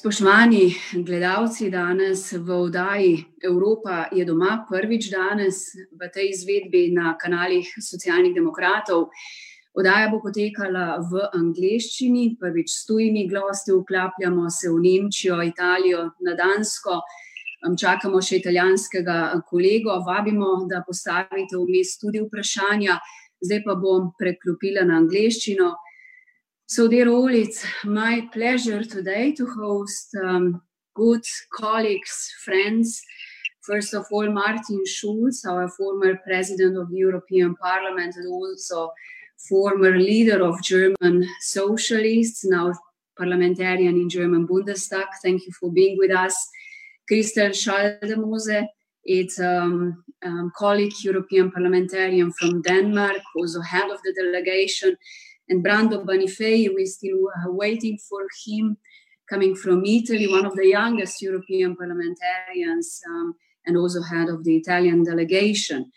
Spoštovani gledalci, danes v oddaji Evropa je doma prvič danes v tej izvedbi na kanalih socialnih demokratov. Oddaja bo potekala v angleščini, prvič s tujimi gosti, vklapljamo se v Nemčijo, Italijo, na Dansko, čakamo še italijanskega kolego, vabimo, da postavite vmes tudi vprašanja, zdaj pa bom preklopila na angleščino. So, dear all, it's my pleasure today to host um, good colleagues, friends. First of all, Martin Schulz, our former president of the European Parliament and also former leader of German socialists, now parliamentarian in German Bundestag. Thank you for being with us. Christel Schaldemose, it's um, um, colleague European parliamentarian from Denmark, also head of the delegation and Brando Benifei, we're still uh, waiting for him, coming from Italy, one of the youngest European parliamentarians um, and also head of the Italian delegation.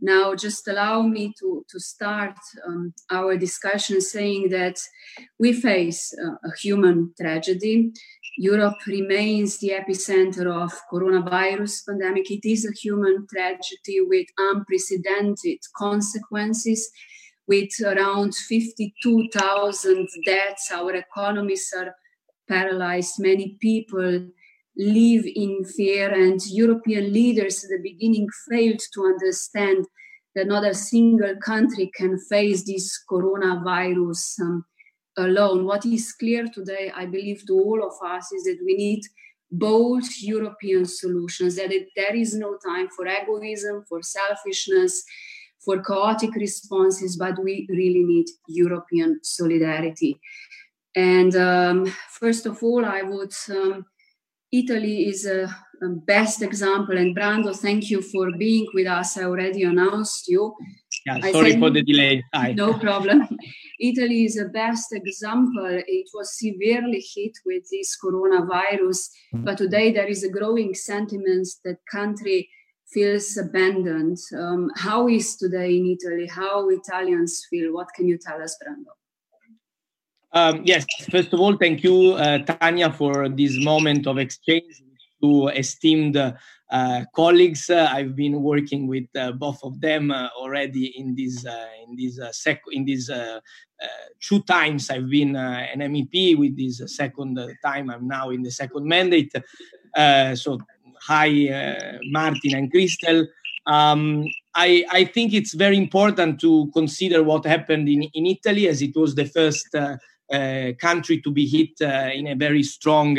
Now, just allow me to, to start um, our discussion saying that we face uh, a human tragedy. Europe remains the epicenter of coronavirus pandemic. It is a human tragedy with unprecedented consequences with around 52,000 deaths. Our economies are paralyzed. Many people live in fear, and European leaders at the beginning failed to understand that not a single country can face this coronavirus um, alone. What is clear today, I believe, to all of us, is that we need bold European solutions, that it, there is no time for egoism, for selfishness for chaotic responses, but we really need European solidarity. And um, first of all, I would, um, Italy is a, a, best example. And Brando, thank you for being with us. I already announced you. Yeah, sorry for the delay. Hi. No problem. Italy is a best example. It was severely hit with this coronavirus, but today there is a growing sentiment that country feels abandoned. Um, how is today in Italy? How Italians feel? What can you tell us, Brando? Um, yes, first of all, thank you, uh, Tanya, for this moment of exchange to esteemed uh, colleagues. Uh, I've been working with uh, both of them uh, already in this uh, in this sec- in this two times. I've been an MEP. With this second time, I'm now in the second mandate. so hi, uh, Martin and Christel. Um, I, I, think it's very important to consider what happened in, in Italy, as it was the first uh, uh, country to be hit in a very strong,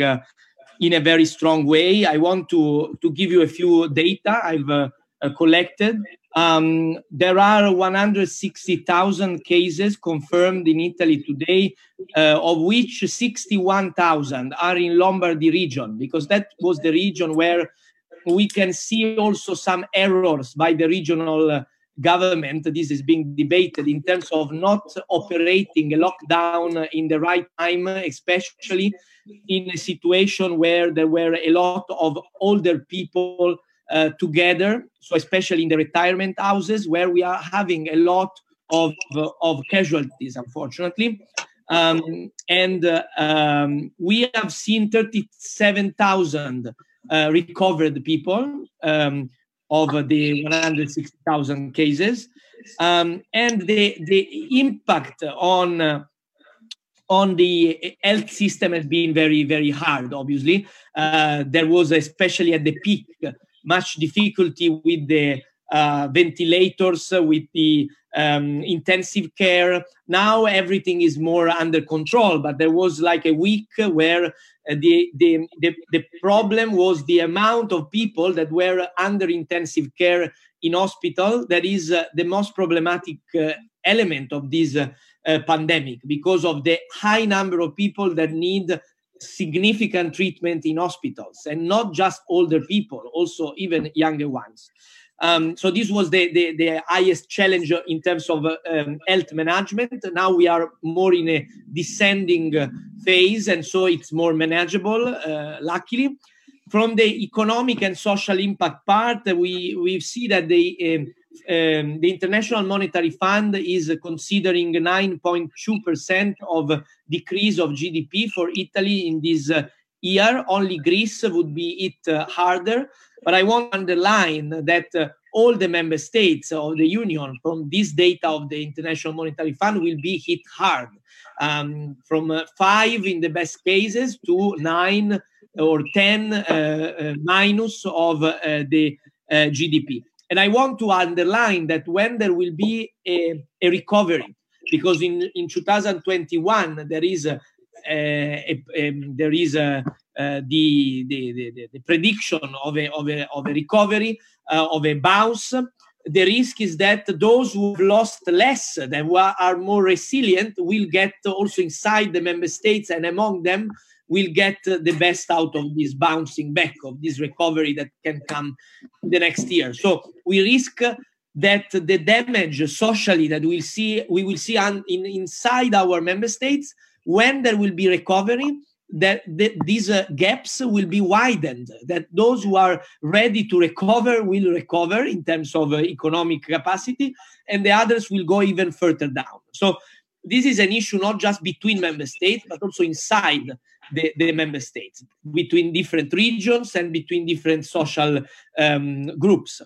in a very strong way. I want to to give you a few data I've collected. Um, there are 160,000 cases confirmed in Italy today, of which 61,000 are in Lombardy region, because that was the region where we can see also some errors by the regional uh, government. This is being debated in terms of not operating a lockdown in the right time, especially in a situation where there were a lot of older people uh, together. So, especially in the retirement houses, where we are having a lot of, uh, of casualties, unfortunately. Um, and uh, um, we have seen 37,000 uh, recovered people um, of the 160,000 cases. Um, and the, the impact on uh, on the health system has been very very hard obviously uh, there was especially at the peak much difficulty with the uh, ventilators with the um, intensive care now everything is more under control but there was like a week where uh, the, the, the, the problem was the amount of people that were under intensive care in hospital. That is uh, the most problematic uh, element of this uh, pandemic because of the high number of people that need significant treatment in hospitals and not just older people, also even younger ones. Um, so this was the, the, the, highest challenge in terms of uh, um, health management. Now we are more in a descending uh, phase, and so it's more manageable, uh, luckily. From the economic and social impact part, we, we see that the, um, the International Monetary Fund is considering 9.2% of decrease of GDP for Italy in this uh, year. Only Greece would be hit uh, harder. But I want to underline that uh, all the member states of the union from this data of the International Monetary Fund will be hit hard. Um, from uh, five in the best cases to nine or 10 uh, uh, minus of the GDP. And I want to underline that when there will be a, a recovery, because in, in 2021 there is a, a, a there is a, the, the, the, the, prediction of a, of a, of a recovery, uh, of a bounce. The risk is that those who've lost less, who are more resilient, will get also inside the member states and among them will get the best out of this bouncing back, of this recovery that can come the next year. So we risk that the damage socially that we'll see, we will see in, inside our member states when there will be recovery that the, these uh, gaps will be widened that those who are ready to recover will recover in terms of uh, economic capacity and the others will go even further down so this is an issue not just between member states but also inside the, the member states between different regions and between different social um, groups.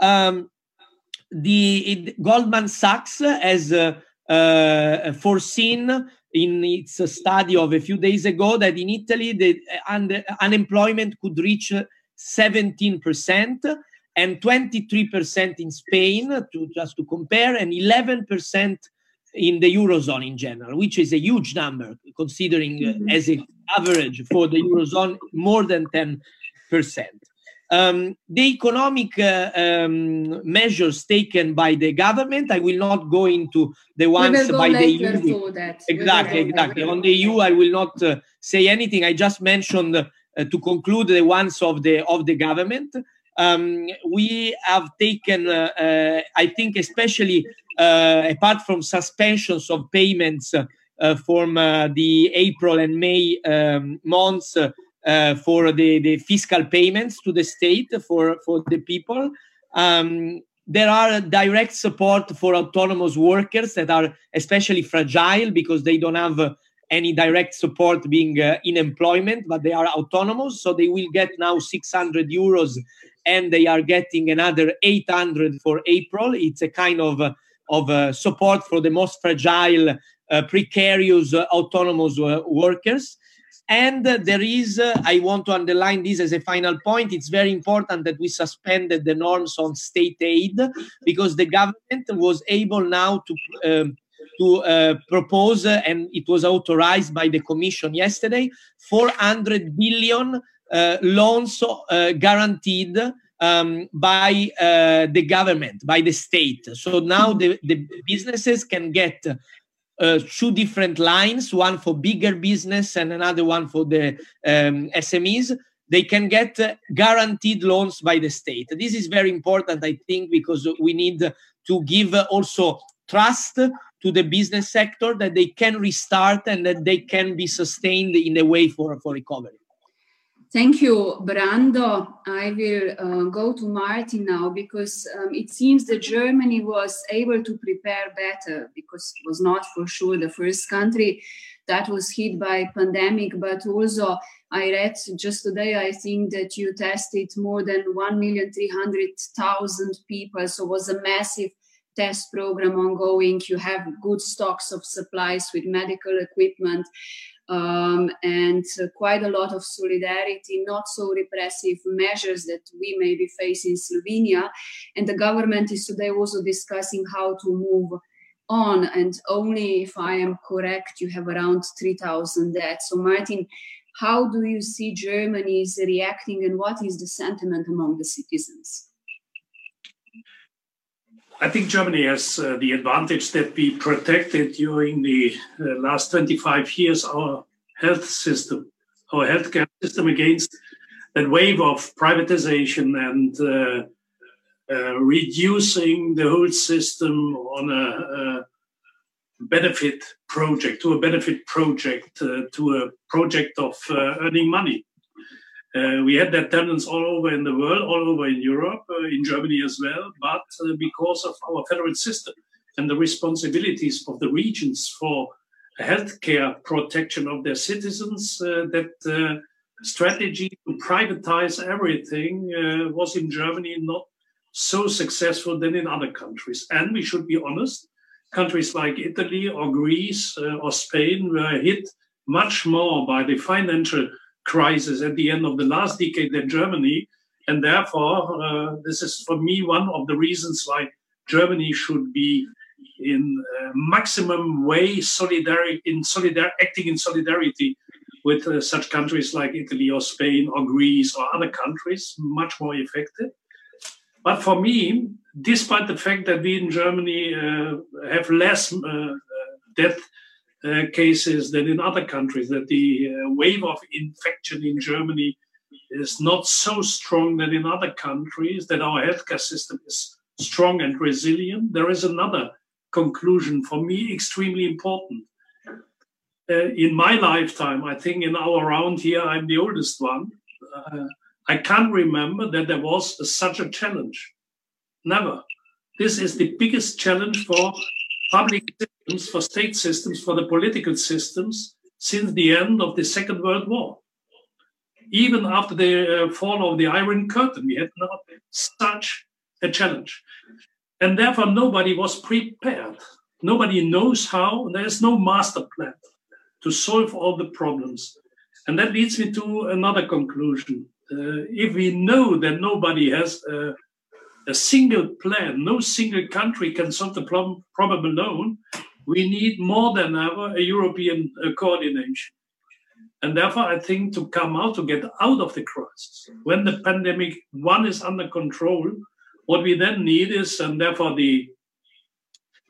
Um, the it, Goldman Sachs has uh, uh, foreseen in its study of a few days ago that in Italy the un- unemployment could reach 17% and 23% in Spain, to just to compare, and 11% in the eurozone in general, which is a huge number considering uh, mm-hmm. as an average for the eurozone more than 10%. Um, the economic uh, um, measures taken by the government, I will not go into the ones by the EU. Exactly, exactly. On the EU, I will not uh, say anything. I just mentioned uh, to conclude the ones of the of the government. Um, we have taken, uh, uh, I think, especially uh, apart from suspensions of payments from the April and May um, months for the, the fiscal payments to the state for, for the people. Um, there are direct support for autonomous workers that are especially fragile because they don't have any direct support being uh, in employment but they are autonomous so they will get now 600 euros and they are getting another 800 for april it's a kind of uh, of uh, support for the most fragile, uh, precarious, uh, autonomous workers. And there is, I want to underline this as a final point. It's very important that we suspended the norms on state aid because the government was able now to um, to uh, propose, uh, and it was authorized by the Commission yesterday, 400 billion uh, loans guaranteed um, by uh, the government, by the state. So now the, the businesses can get uh, two different lines, one for bigger business and another one for the um, SMEs. They can get uh, guaranteed loans by the state. This is very important, I think, because we need to give also trust to the business sector that they can restart and that they can be sustained in a way for, for recovery. Thank you, Brando. I will uh, go to Martin now because um, it seems that Germany was able to prepare better because it was not for sure the first country that was hit by pandemic, but also I read just today, I think that you tested more than 1,300,000 people. So it was a massive test program ongoing. You have good stocks of supplies with medical equipment um, and uh, quite a lot of solidarity, not so repressive measures that we may be facing in Slovenia. And the government is today also discussing how to move on. And only if I am correct, you have around 3,000 dead. So, Martin, how do you see Germany is reacting and what is the sentiment among the citizens? I think Germany has uh, the advantage that we protected during the uh, last 25 years our health system, our healthcare system against that wave of privatization and uh, uh reducing the whole system on a, a, benefit project, to a benefit project, uh, to a project of uh, earning money. Uh, we had that tendency all over in the world, all over in Europe, uh, in Germany as well. But uh, because of our federal system and the responsibilities of the regions for healthcare protection of their citizens, uh, that uh, strategy to privatize everything uh, was in Germany not so successful than in other countries. And we should be honest, countries like Italy or Greece or Spain were hit much more by the financial crisis at the end of the last decade than Germany. And therefore, uh, this is for me one of the reasons why Germany should be in maximum way solidary in solidar acting in solidarity with uh, such countries like Italy or Spain or Greece or other countries, much more effective. But for me, despite the fact that we in Germany uh, have less uh, uh death uh, cases than in other countries, that the uh, wave of infection in Germany is not so strong than in other countries, that our healthcare system is strong and resilient, there is another conclusion for me extremely important. Uh, in my lifetime, I think in our round here, I'm the oldest one. Uh, I can't remember that there was a, such a challenge. Never. This is the biggest challenge for public systems, for state systems, for the political systems since the end of the Second World War. Even after the uh, fall of the Iron Curtain, we had not such a challenge. And therefore, nobody was prepared. Nobody knows how. There's no master plan to solve all the problems. And that leads me to another conclusion. Uh, if we know that nobody has a, a, single plan, no single country can solve the problem, problem alone, we need more than ever a European uh, coordination. And therefore, I think to come out, to get out of the crisis, when the pandemic one is under control, what we then need is, and therefore the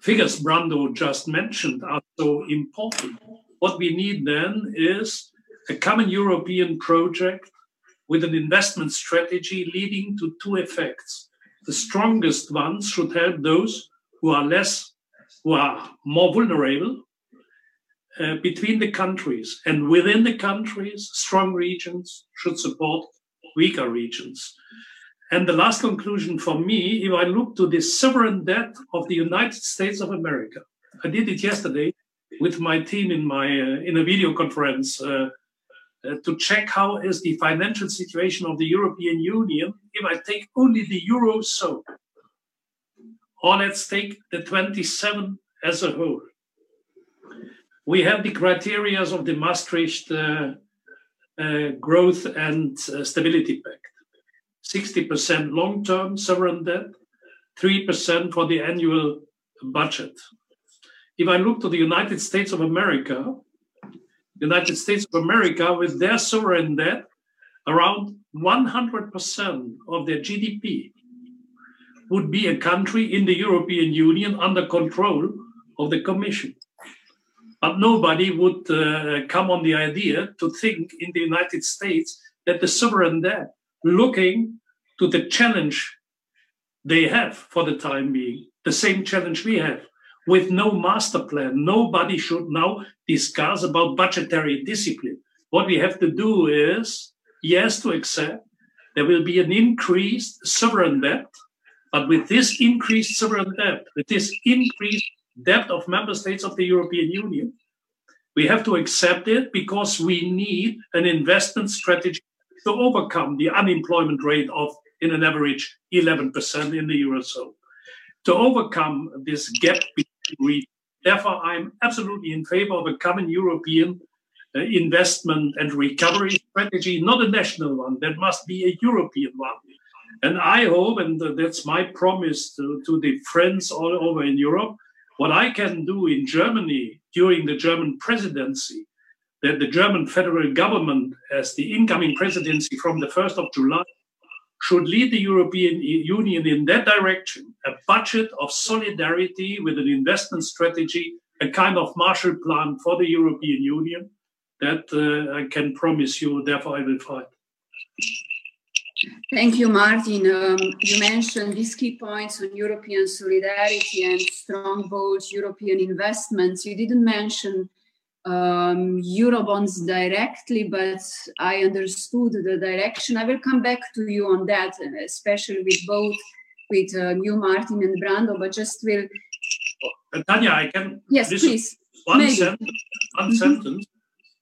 figures Brando just mentioned are so important. What we need then is a common European project with an investment strategy leading to two effects. The strongest ones should help those who are less, who are more vulnerable uh, between the countries. And within the countries, strong regions should support weaker regions. And the last conclusion for me, if I look to the sovereign debt of the United States of America, I did it yesterday with my team in my uh, in a video conference uh, uh, to check how is the financial situation of the European Union. If I take only the eurozone, or let's take the 27 as a whole, we have the criteria of the Maastricht uh, uh, growth and uh, stability pact 60% long term sovereign debt, 3% for the annual budget. If I look to the United States of America, United States of America, with their sovereign debt, around 100% of their GDP would be a country in the European Union under control of the Commission. But nobody would uh, come on the idea to think in the United States that the sovereign debt looking to the challenge they have for the time being, the same challenge we have. With no master plan, nobody should now discuss about budgetary discipline. What we have to do is, yes, to accept there will be an increased sovereign debt, but with this increased sovereign debt, with this increased debt of member states of the European Union, we have to accept it because we need an investment strategy to overcome the unemployment rate of, in an average, 11% in the Eurozone. To overcome this gap between Therefore, I'm absolutely in favor of a common European uh, investment and recovery strategy, not a national one. That must be a European one. And I hope, and that's my promise to, to the friends all over in Europe, what I can do in Germany during the German presidency that the German federal government, as the incoming presidency from the 1st of July, should lead the European Union in that direction a budget of solidarity with an investment strategy, a kind of Marshall Plan for the European Union. That uh, I can promise you, therefore, I will fight. Thank you, Martin. Um, you mentioned these key points on European solidarity and strong, bold European investments. You didn't mention um, Eurobonds directly, but I understood the direction. I will come back to you on that, especially with both with uh, you, Martin, and Brando, but just will. Uh, Tanya, I can. Yes, please. One, sentence, one mm-hmm. sentence.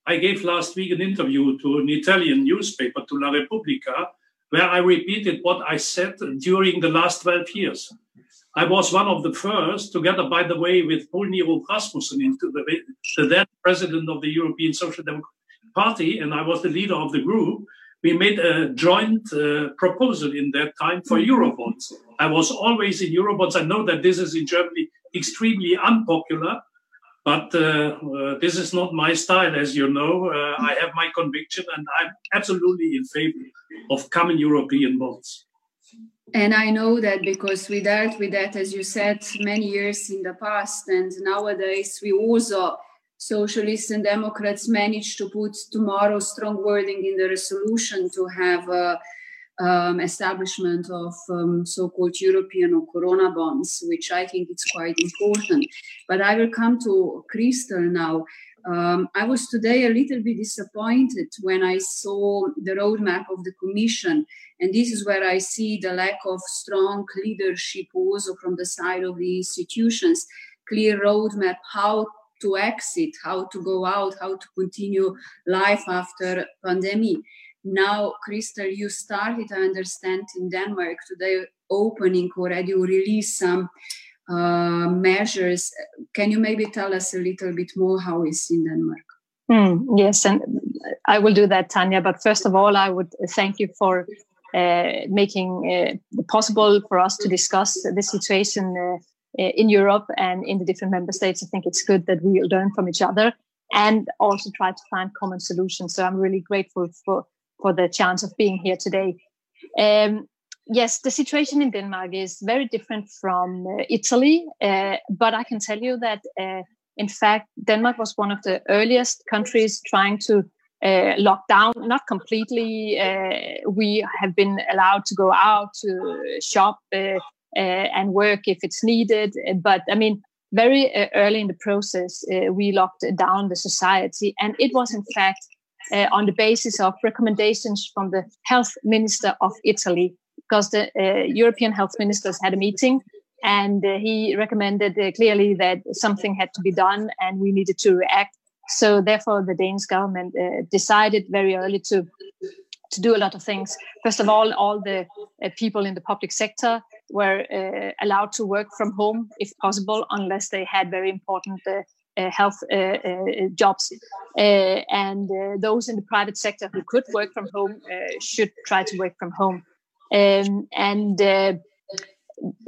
I gave last week an interview to an Italian newspaper, to La Repubblica, where I repeated what I said during the last 12 years. I was one of the first, together, by the way, with Poul Nyrup Rasmussen, into the, the then president of the European Social Democratic Party, and I was the leader of the group. We made a joint uh, proposal in that time for Eurobonds. I was always in Eurobonds. I know that this is in Germany extremely unpopular, but uh, uh, this is not my style, as you know. Uh, I have my conviction, and I'm absolutely in favor of common European bonds. And I know that because we dealt with that, as you said, many years in the past. And nowadays, we also, socialists and Democrats, managed to put tomorrow strong wording in the resolution to have a um, establishment of um, so-called European or Corona bonds, which I think it's quite important. But I will come to Christel now. Um, I was today a little bit disappointed when I saw the roadmap of the Commission. And this is where I see the lack of strong leadership also from the side of the institutions, clear roadmap, how to exit, how to go out, how to continue life after pandemic. Now, Christel, you started, I understand, in Denmark today, opening already, you released some uh, measures. Can you maybe tell us a little bit more how is in Denmark? Mm, yes, and I will do that, Tanya. But first of all, I would thank you for uh, making uh, possible for us to discuss the situation uh, in Europe and in the different member states. I think it's good that we learn from each other and also try to find common solutions. So I'm really grateful for for the chance of being here today. Um, yes, the situation in Denmark is very different from uh, Italy, uh, but I can tell you that, uh, in fact, Denmark was one of the earliest countries trying to uh, lock down, not completely. Uh, we have been allowed to go out to shop uh, and work if it's needed, but I mean, very early in the process, we locked down the society, and it was in fact. on the basis of recommendations from the health minister of Italy, because the uh, European health ministers had a meeting and uh, he recommended uh, clearly that something had to be done and we needed to react. So therefore, the Danish government decided very early to to do a lot of things. First of all, all the uh, people in the public sector were uh, allowed to work from home if possible, unless they had very important uh, health jobs. and those in the private sector who could work from home should try to work from home. Um, and uh,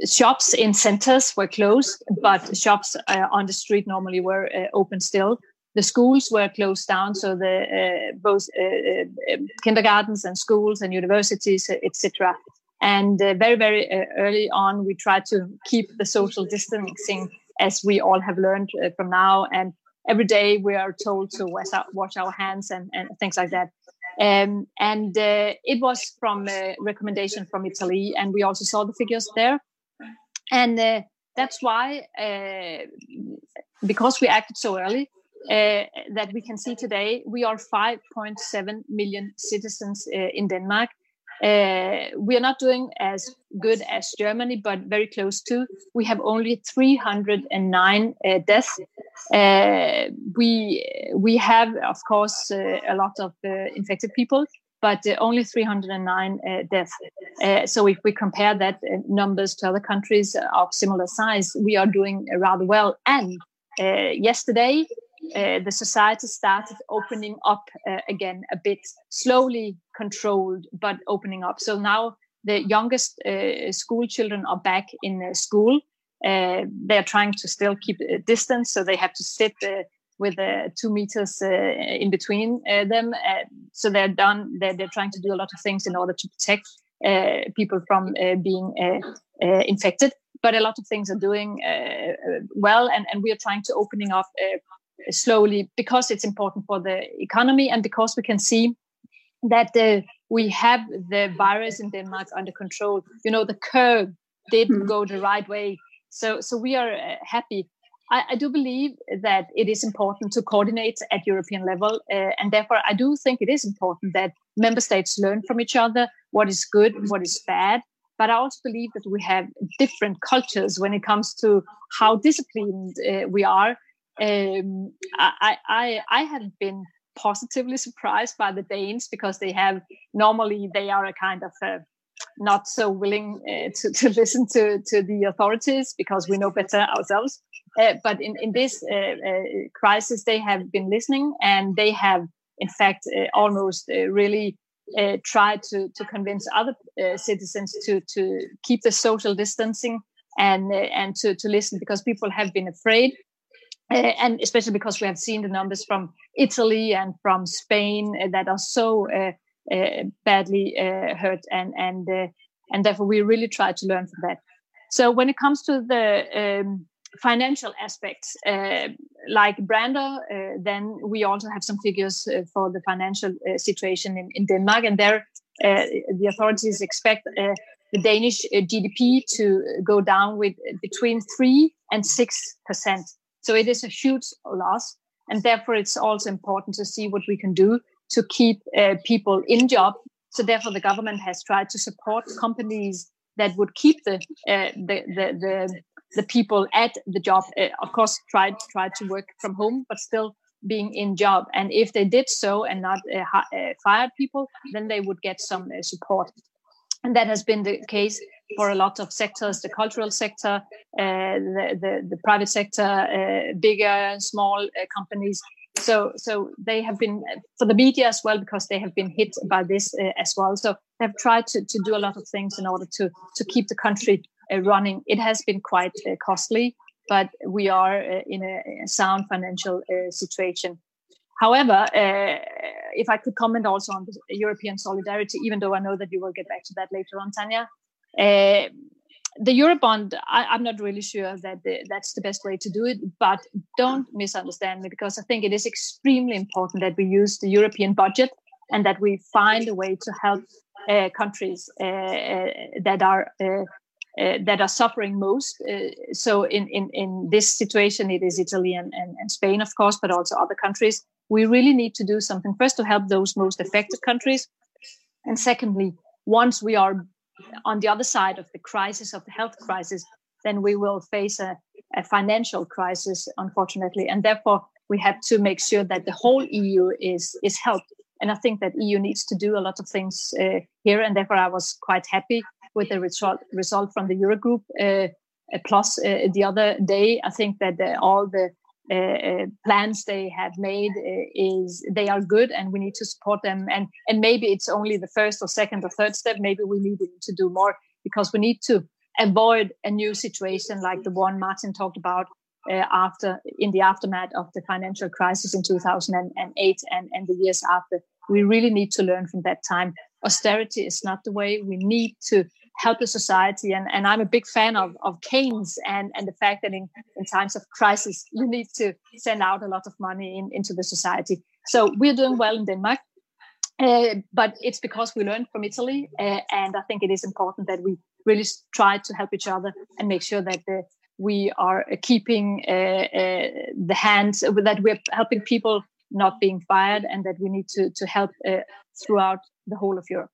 shops in centers were closed, but shops uh, on the street normally were uh, open still. The schools were closed down, so the uh, both uh, uh, kindergartens and schools and universities, etc. And very, very early on, we tried to keep the social distancing, as we all have learned from now. And every day, we are told to wash our, wash our hands and, and things like that. Um, and uh, it was from a recommendation from Italy, and we also saw the figures there. And uh, that's why, uh, because we acted so early, uh, that we can see today we are 5.7 million citizens uh, in Denmark. Uh, we are not doing as good as Germany, but very close to. We have only 309 uh, deaths. Uh, we we have, of course, uh, a lot of uh, infected people, but only 309 deaths. so if we compare that numbers to other countries of similar size, we are doing rather well. And yesterday, uh, the society started opening up uh, again a bit slowly controlled but opening up so now the youngest uh, school children are back in school uh, they're trying to still keep a distance so they have to sit uh, with uh, two meters uh, in between uh, them so they're done they're, they're trying to do a lot of things in order to protect people from being infected but a lot of things are doing well and, and we are trying to opening up slowly because it's important for the economy and because we can see that the, we have the virus in Denmark under control. You know, the curve didn't mm. go the right way. So, so we are uh, happy. I, I, do believe that it is important to coordinate at European level, uh, and therefore I do think it is important that member states learn from each other what is good, what is bad. But I also believe that we have different cultures when it comes to how disciplined uh, we are um, I, I, I have been positively surprised by the Danes because they have normally they are a kind of uh, not so willing uh, to, to listen to, to the authorities because we know better ourselves. Uh, but in, in this uh, uh, crisis, they have been listening and they have, in fact, uh, almost really tried to, to convince other citizens to, to keep the social distancing and, and to, to listen because people have been afraid. and especially because we have seen the numbers from Italy and from Spain that are so uh, Uh, badly uh, hurt, and and uh, and therefore we really try to learn from that. So when it comes to the um, financial aspects, uh, like Brander, uh, then we also have some figures for the financial situation in, in Denmark, and there the authorities expect the Danish GDP to go down with between three and six percent. So it is a huge loss, and therefore it's also important to see what we can do to keep uh, people in job. So therefore, the government has tried to support companies that would keep the uh, the, the, the the people at the job. Uh, of course, tried tried to work from home, but still being in job. And if they did so and not uh, uh, fired people, then they would get some uh, support. And that has been the case for a lot of sectors: the cultural sector, the, the, the private sector, bigger, and small companies so so they have been for the media as well because they have been hit by this uh, as well. So they've tried to, to do a lot of things in order to to keep the country uh, running. It has been quite uh, costly but we are uh, in a, a, sound financial uh, situation. However uh, if i could comment also on the european solidarity even though i know that you will get back to that later on tanya the Eurobond, I, am not really sure that the, that's the best way to do it, but don't misunderstand me because I think it is extremely important that we use the European budget and that we find a way to help uh, countries uh, uh that are uh, uh, that are suffering most. Uh, so in, in, in this situation, it is Italy and, and, and Spain, of course, but also other countries. We really need to do something first to help those most affected countries. And secondly, once we are on the other side of the crisis of the health crisis, then we will face a, a financial crisis, unfortunately, and therefore we have to make sure that the whole EU is is helped. And I think that EU needs to do a lot of things uh, here, and therefore I was quite happy with the result result from the Eurogroup. Uh, plus, uh, the other day, I think that uh, all the uh, uh, plans they have made uh, is they are good and we need to support them. And and maybe it's only the first or second or third step. Maybe we need to do more because we need to avoid a new situation like the one martin talked about uh, after in the aftermath of the financial crisis in 2008 and, and the years after. We really need to learn from that time. Austerity is not the way. We need to help the society. And, and I'm a big fan of, of Keynes and, and the fact that in, in times of crisis, you need to send out a lot of money in, into the society. So we're doing well in Denmark. Uh, but it's because we learned from Italy, uh, and I think it is important that we really try to help each other and make sure that the, we are keeping uh, uh the hands that we're helping people not being fired, and that we need to to help uh, throughout the whole of Europe.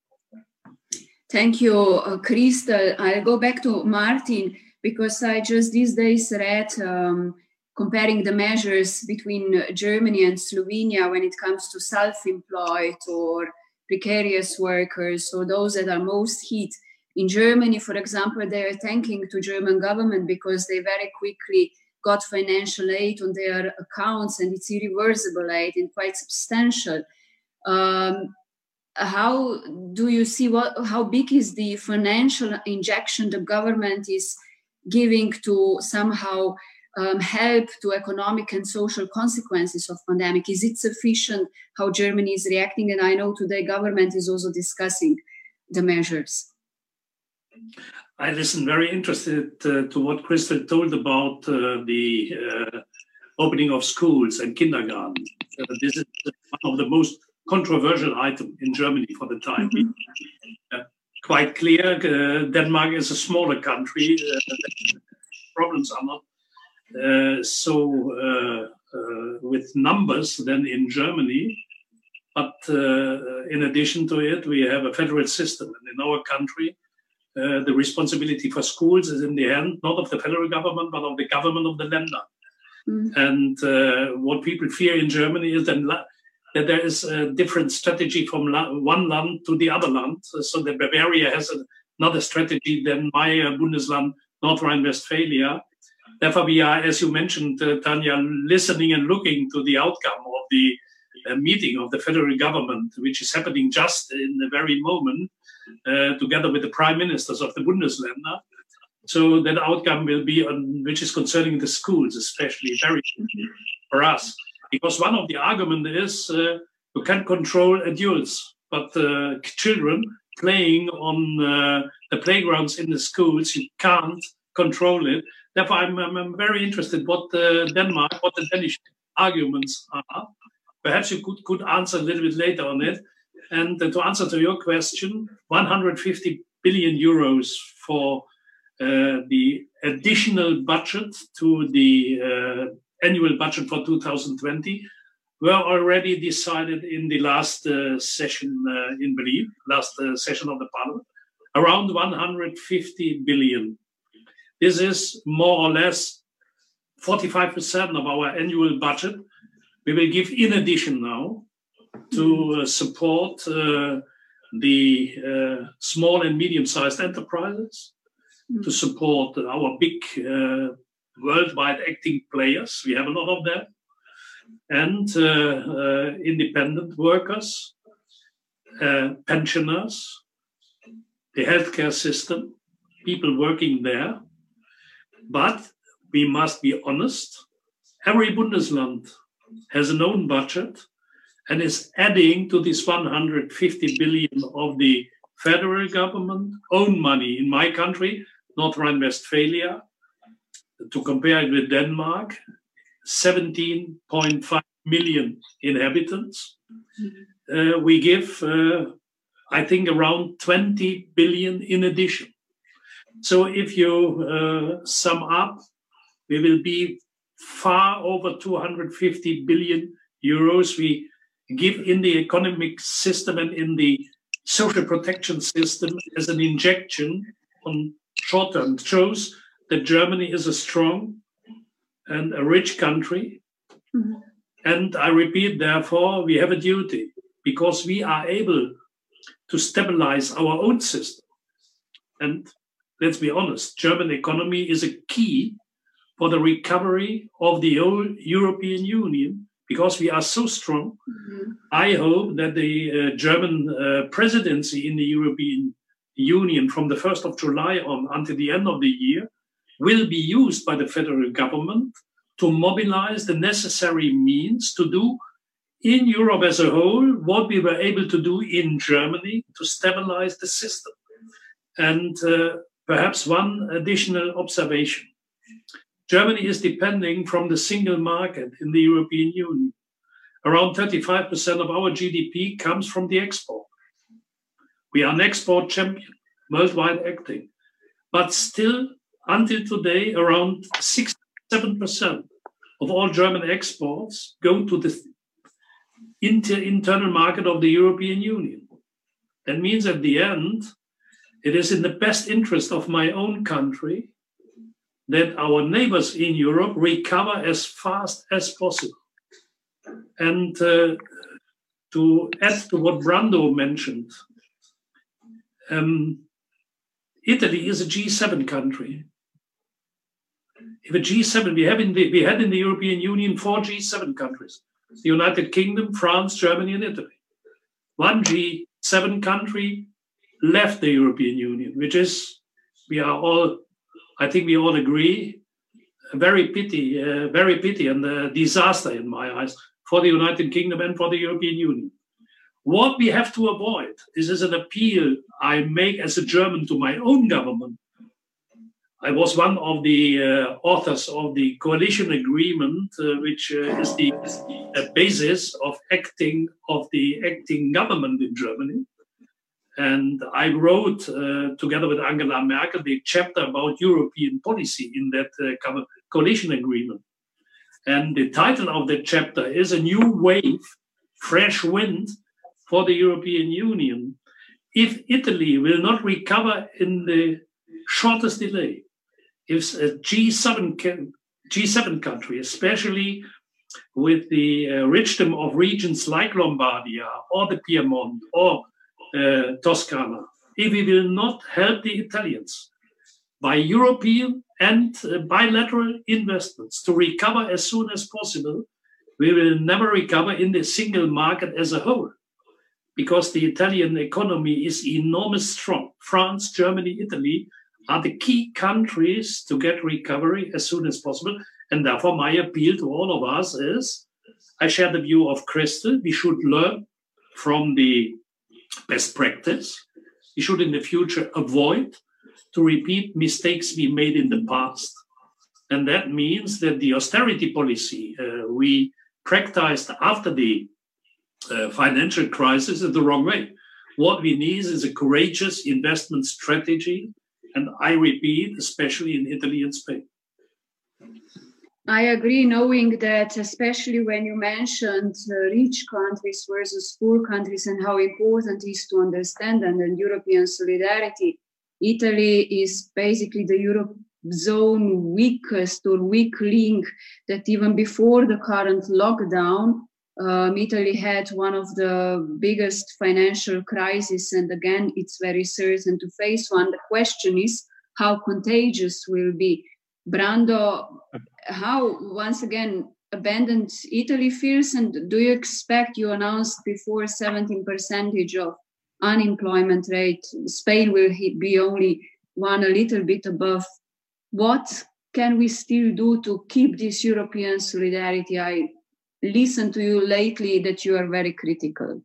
Thank you, uh, Christel. I'll go back to Martin because I just these days read um, comparing the measures between Germany and Slovenia when it comes to self-employed or precarious workers or those that are most hit. In Germany, for example, they are thanking to German government because they very quickly got financial aid on their accounts and it's irreversible aid and quite substantial. Um, how do you see what how big is the financial injection the government is giving to somehow um, help to economic and social consequences of pandemic? Is it sufficient how germany is reacting? And i know today government is also discussing the measures. I listen very interested uh, to what Christel told about uh, the uh, opening of schools and kindergarten. Uh, this is one of the most controversial item in Germany for the time. Mm-hmm. Uh, quite clear, uh, Denmark is a smaller country. Uh, problems are not uh, so uh, uh, with numbers than in Germany. But in addition to it, we have a federal system. And in our country, the responsibility for schools is in the hand not of the federal government, but of the government of the Länder. Mm. And what people fear in Germany is that that there is a different strategy from one land to the other land. So that Bavaria has another strategy than my Bundesland, North Rhine-Westphalia. Therefore, we are, as you mentioned, uh, Tanya, listening and looking to the outcome of the uh, meeting of the federal government, which is happening just in the very moment, uh, together with the prime ministers of the Bundesländer. So that outcome will be on, which is concerning the schools, especially very for us, because one of the argument is uh, you can't control adults, but uh, children playing on uh, the playgrounds in the schools, you can't control it. Therefore, I'm, I'm, very interested what the Denmark, what the Danish arguments are. Perhaps you could, could answer a little bit later on it. And to answer to your question, 150 billion euros for uh, the additional budget to the uh, annual budget for 2020 were already decided in the last uh, session uh, in Berlin, last uh, session of the parliament, around 150 billion. This is more or less 45% of our annual budget. We will give in addition now to uh, support uh, the uh, small and medium-sized enterprises, mm. to support our big worldwide acting players. We have a lot of them, and uh, uh, independent workers, pensioners, the healthcare system, people working there, but we must be honest. Every Bundesland has an own budget and is adding to this 150 billion of the federal government own money in my country, North Rhine-Westphalia. To compare it with Denmark, 17.5 million inhabitants. Uh, we give, uh, I think, around 20 billion in addition. So if you uh, sum up, we will be far over 250 billion euros we give in the economic system and in the social protection system as an injection on short term. Shows that Germany is a strong and a rich country. Mm-hmm. And I repeat, therefore, we have a duty because we are able to stabilize our own system. And let's be honest, German economy is a key for the recovery of the whole European Union because we are so strong. Mm-hmm. I hope that the uh, German uh, presidency in the European Union from the 1st of July on until the end of the year will be used by the federal government to mobilize the necessary means to do in Europe as a whole what we were able to do in Germany to stabilize the system. And uh, Perhaps one additional observation. Germany is depending from the single market in the European Union. Around 35% of our GDP comes from the export. We are an export champion, worldwide acting. But still, until today, around 67% of all German exports go to the inter- internal market of the European Union. That means at the end, it is in the best interest of my own country that our neighbors in Europe recover as fast as possible. And uh, to add to what Brando mentioned, um, Italy is a G7 country. If a G7, we have in the, we had in the European Union four G7 countries: the United Kingdom, France, Germany, and Italy. One G7 country left the European Union, which is, we are all, I think we all agree, a very pity, uh, very pity and a disaster in my eyes for the United Kingdom and for the European Union. What we have to avoid, this is an appeal I make as a German to my own government. I was one of the uh, authors of the coalition agreement, uh, which uh, is the uh, basis of acting of the acting government in Germany. And I wrote uh, together with Angela Merkel the chapter about European policy in that uh, coalition agreement. And the title of the chapter is A New Wave, Fresh Wind for the European Union. If Italy will not recover in the shortest delay, if a G7, G7 country, especially with the uh, richdom of regions like Lombardia or the Piedmont or uh, Toscana, if we will not help the Italians by European and uh, bilateral investments to recover as soon as possible, we will never recover in the single market as a whole because the Italian economy is enormous strong. France, Germany, Italy are the key countries to get recovery as soon as possible. And therefore, my appeal to all of us is I share the view of Christel. We should learn from the best practice. We should in the future avoid to repeat mistakes we made in the past. And that means that the austerity policy uh, we practiced after the uh, financial crisis is the wrong way. What we need is a courageous investment strategy. And I repeat, especially in Italy and Spain. I agree, knowing that, especially when you mentioned uh, rich countries versus poor countries and how important it is to understand and, and European solidarity. Italy is basically the Europe zone weakest or weak link that even before the current lockdown, um, Italy had one of the biggest financial crises, and again, it's very certain to face one. The question is how contagious will be. Brando, how once again abandoned Italy feels, and do you expect you announced before 17 percentage of unemployment rate? Spain will be only one a little bit above. What can we still do to keep this European solidarity? I listen to you lately that you are very critical.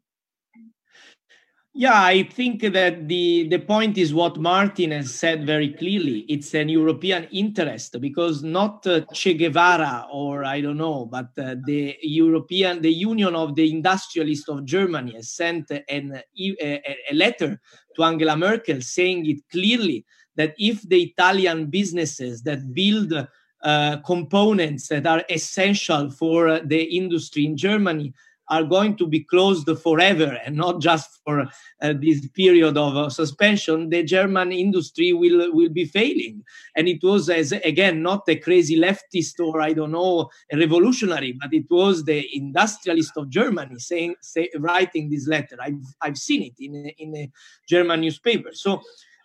Yeah, I think that the, the point is what Martin has said very clearly. It's an European interest because not uh, Che Guevara or I don't know, but uh, the European, the Union of the Industrialists of Germany has sent an, a, a letter to Angela Merkel saying it clearly that if the Italian businesses that build uh, components that are essential for the industry in Germany are going to be closed forever and not just for uh, this period of uh, suspension, the German industry will will be failing. And it was as again not a crazy leftist or I don't know a revolutionary, but it was the industrialist of Germany saying say, writing this letter. I've I've seen it in a, in a German newspaper. So uh,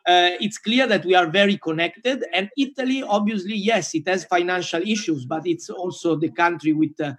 it's clear that we are very connected. And Italy, obviously, yes, it has financial issues, but it's also the country with, uh,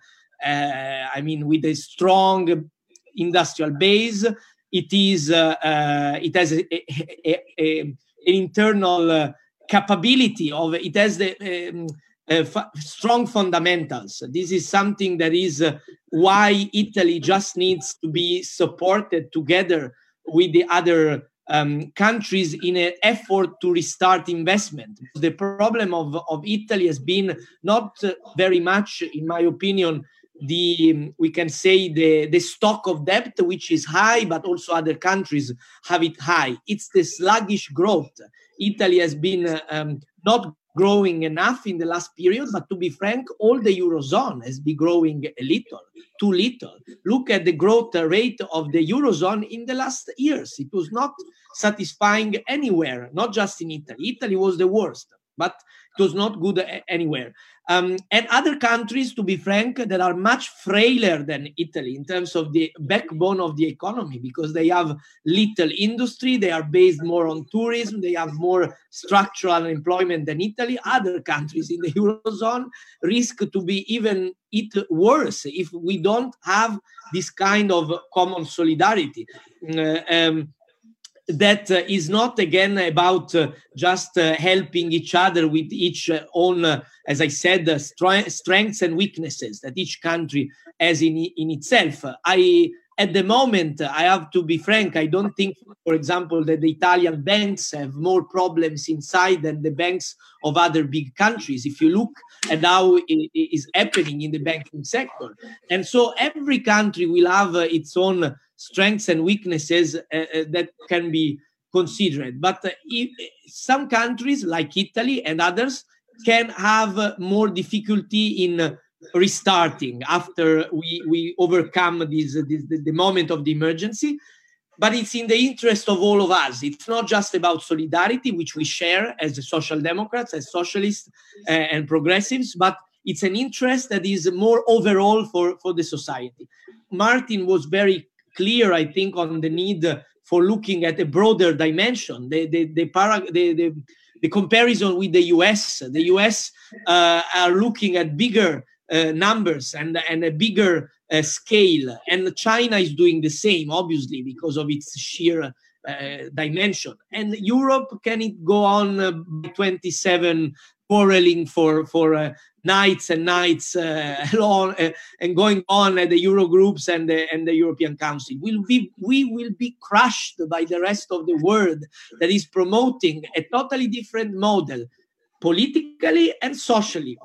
uh, I mean, with a strong industrial base. It is, uh, uh, it has a, a, a, an internal uh, capability of, it has the um, f- strong fundamentals. This is something that is why Italy just needs to be supported together with the other um, countries in an effort to restart investment. The problem of, of Italy has been not very much, in my opinion, the we can say the the stock of debt which is high but also other countries have it high it's the sluggish growth italy has been um, not growing enough in the last period, but to be frank, all the Eurozone has been growing a little, too little. Look at the growth rate of the Eurozone in the last years. It was not satisfying anywhere, not just in Italy. Italy was the worst, but was not good anywhere. Um, and other countries, to be frank, that are much frailer than Italy in terms of the backbone of the economy because they have little industry, they are based more on tourism, they have more structural employment than Italy. Other countries in the Eurozone risk to be even it worse if we don't have this kind of common solidarity. Uh, um, that uh, is not again about uh, just uh, helping each other with each uh, own, uh, as I said, uh, strengths and weaknesses that each country has in in itself. I at the moment, I have to be frank. I don't think, for example, that the Italian banks have more problems inside than the banks of other big countries. If you look at how it is happening in the banking sector, and so every country will have its own strengths and weaknesses uh, uh, that can be considered. But uh, if, some countries, like Italy and others, can have more difficulty in restarting after we, we overcome this, this the, moment of the emergency but it's in the interest of all of us. It's not just about solidarity, which we share as social democrats, as socialists uh, and progressives, but it's an interest that is more overall for, for the society. Martin was very clear, I think, on the need for looking at a broader dimension. The, the, the, para, the, the, the comparison with the US, the US uh, are looking at bigger uh, numbers and, and a bigger uh, scale. And China is doing the same, obviously, because of its sheer uh, dimension. And Europe can it go on uh, 27 quarreling for for uh, nights and nights uh, long uh, and going on at the Euro groups and the and the European Council. Will be we will be crushed by the rest of the world that is promoting a totally different model politically and socially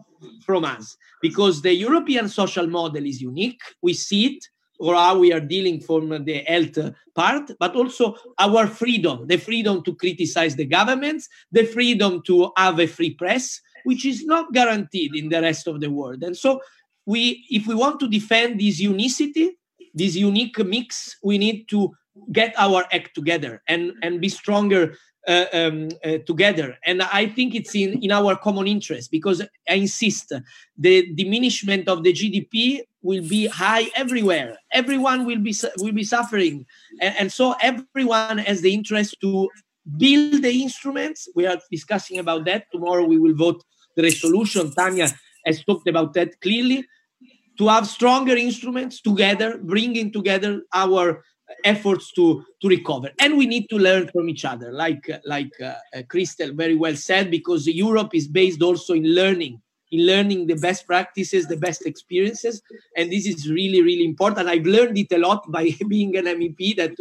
from us because the European social model is unique. We see it or how we are dealing from the health part, but also our freedom, the freedom to criticize the governments, the freedom to have a free press, which is not guaranteed in the rest of the world. And so we if we want to defend this unicity, this unique mix, we need to get our act together and, and be stronger uh, um, uh, together. And I think it's in, in our common interest because I insist the diminishment of the GDP will be high everywhere. Everyone will be will be suffering, and, and so everyone has the interest to build the instruments. We are discussing about that tomorrow. We will vote the resolution. Tanya has talked about that clearly. To have stronger instruments together, bringing together our efforts to to recover. And we need to learn from each other like like uh, uh, Christel very well said because europe is based also in learning in learning the best practices the best experiences. And this is really really important. I've learned it a lot by being an mep that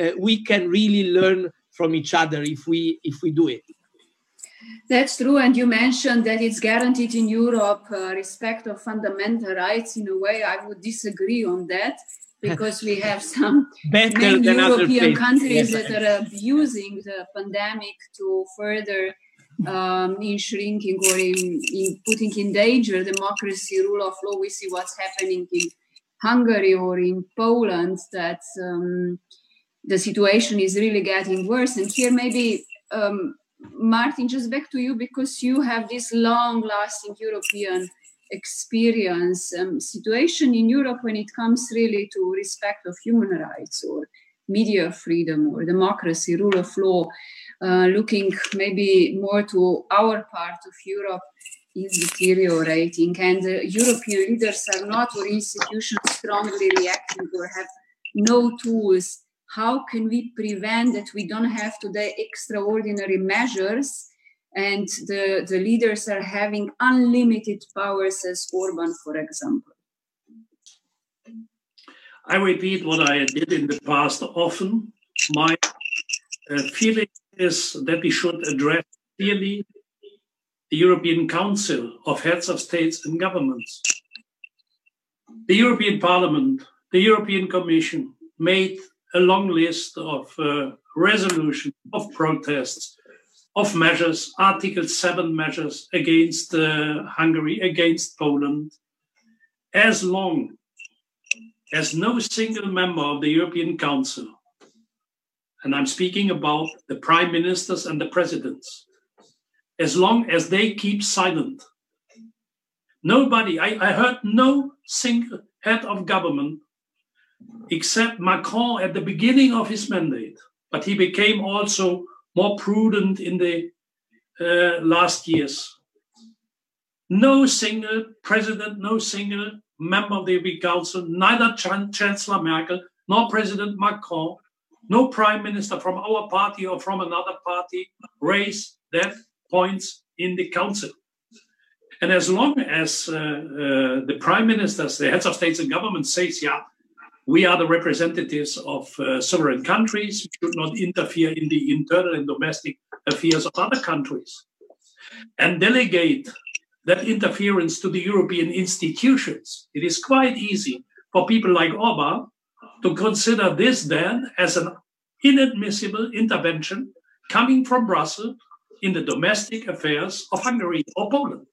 uh, we can really learn from each other if we if we do it. That's true, and you mentioned that it's guaranteed in Europe uh, respect of fundamental rights. In a way, I would disagree on that because we have some many European countries yes, that are abusing the pandemic to further um, in shrinking or in, in, putting in danger democracy, rule of law. We see what's happening in Hungary or in Poland. That um, the situation is really getting worse. And here, maybe um, Martin, just back to you because you have this long-lasting European experience um, situation in Europe when it comes really to respect of human rights or media freedom or democracy, rule of law, uh, looking maybe more to our part of Europe is deteriorating and uh, European leaders are not or institutions strongly reacting or have no tools. How can we prevent that we don't have today extraordinary measures and the, the leaders are having unlimited powers as Orban, for example. I repeat what I did in the past often. My uh, feeling is that we should address clearly the European Council of Heads of States and Governments. The European Parliament, the European Commission made a long list of uh, resolutions, of protests, of measures, Article 7 measures against uh, Hungary, against Poland, as long as no single member of the European Council, and I'm speaking about the prime ministers and the presidents, as long as they keep silent. Nobody, I, I heard no single head of government except Macron at the beginning of his mandate, but he became also more prudent in the uh, last years. No single president, no single member of the European Council, neither Ch- Chancellor Merkel nor President Macron, no prime minister from our party or from another party raised that points in the council. And as long as uh, uh, the prime ministers, the heads of states and governments says, yeah, we are the representatives of uh, sovereign countries. We should not interfere in the internal and domestic affairs of other countries and delegate that interference to the European institutions. It is quite easy for people like Orban to consider this then as an inadmissible intervention coming from Brussels in the domestic affairs of Hungary or Poland.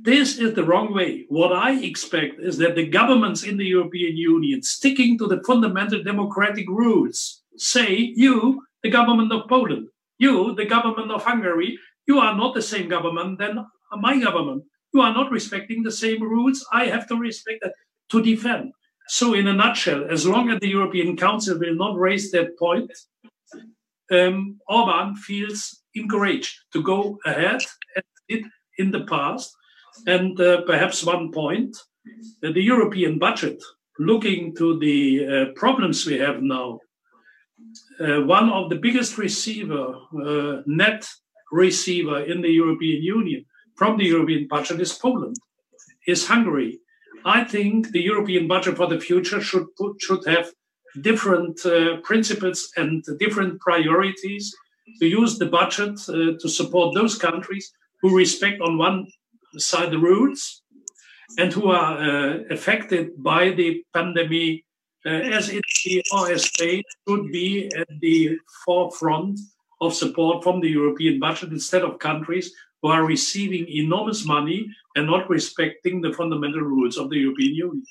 This is the wrong way. What I expect is that the governments in the European Union, sticking to the fundamental democratic rules, say, you, the government of Poland, you, the government of Hungary, you are not the same government than my government. You are not respecting the same rules. I have to respect that to defend. So, in a nutshell, as long as the European Council will not raise that point, um, Orban feels encouraged to go ahead as did in the past. And uh, perhaps one point uh, the European budget, looking to the uh, problems we have now, uh, one of the biggest receiver, uh, net receiver in the European Union from the European budget is Poland, is Hungary. I think the European budget for the future should put, should have different uh, principles and different priorities to use the budget to support those countries who respect on one side the rules and who are uh, affected by the pandemic uh, as it the RSA should be at the forefront of support from the European budget instead of countries who are receiving enormous money and not respecting the fundamental rules of the European Union.